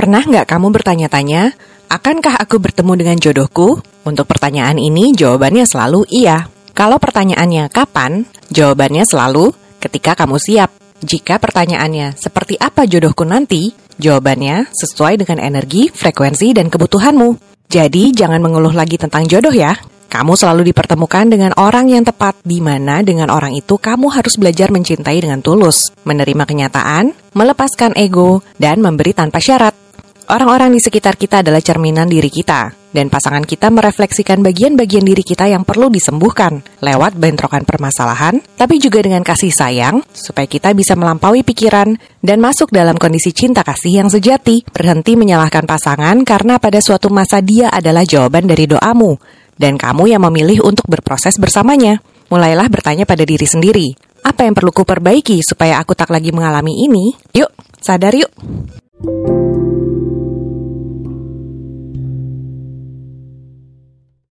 Pernah nggak kamu bertanya-tanya, akankah aku bertemu dengan jodohku? Untuk pertanyaan ini, jawabannya selalu iya. Kalau pertanyaannya kapan, jawabannya selalu ketika kamu siap. Jika pertanyaannya seperti apa jodohku nanti, jawabannya sesuai dengan energi, frekuensi, dan kebutuhanmu. Jadi, jangan mengeluh lagi tentang jodoh ya. Kamu selalu dipertemukan dengan orang yang tepat, di mana dengan orang itu kamu harus belajar mencintai dengan tulus, menerima kenyataan, melepaskan ego, dan memberi tanpa syarat. Orang-orang di sekitar kita adalah cerminan diri kita, dan pasangan kita merefleksikan bagian-bagian diri kita yang perlu disembuhkan lewat bentrokan permasalahan, tapi juga dengan kasih sayang, supaya kita bisa melampaui pikiran dan masuk dalam kondisi cinta kasih yang sejati. Berhenti menyalahkan pasangan karena pada suatu masa dia adalah jawaban dari doamu, dan kamu yang memilih untuk berproses bersamanya. Mulailah bertanya pada diri sendiri, apa yang perlu kuperbaiki supaya aku tak lagi mengalami ini? Yuk, sadar yuk!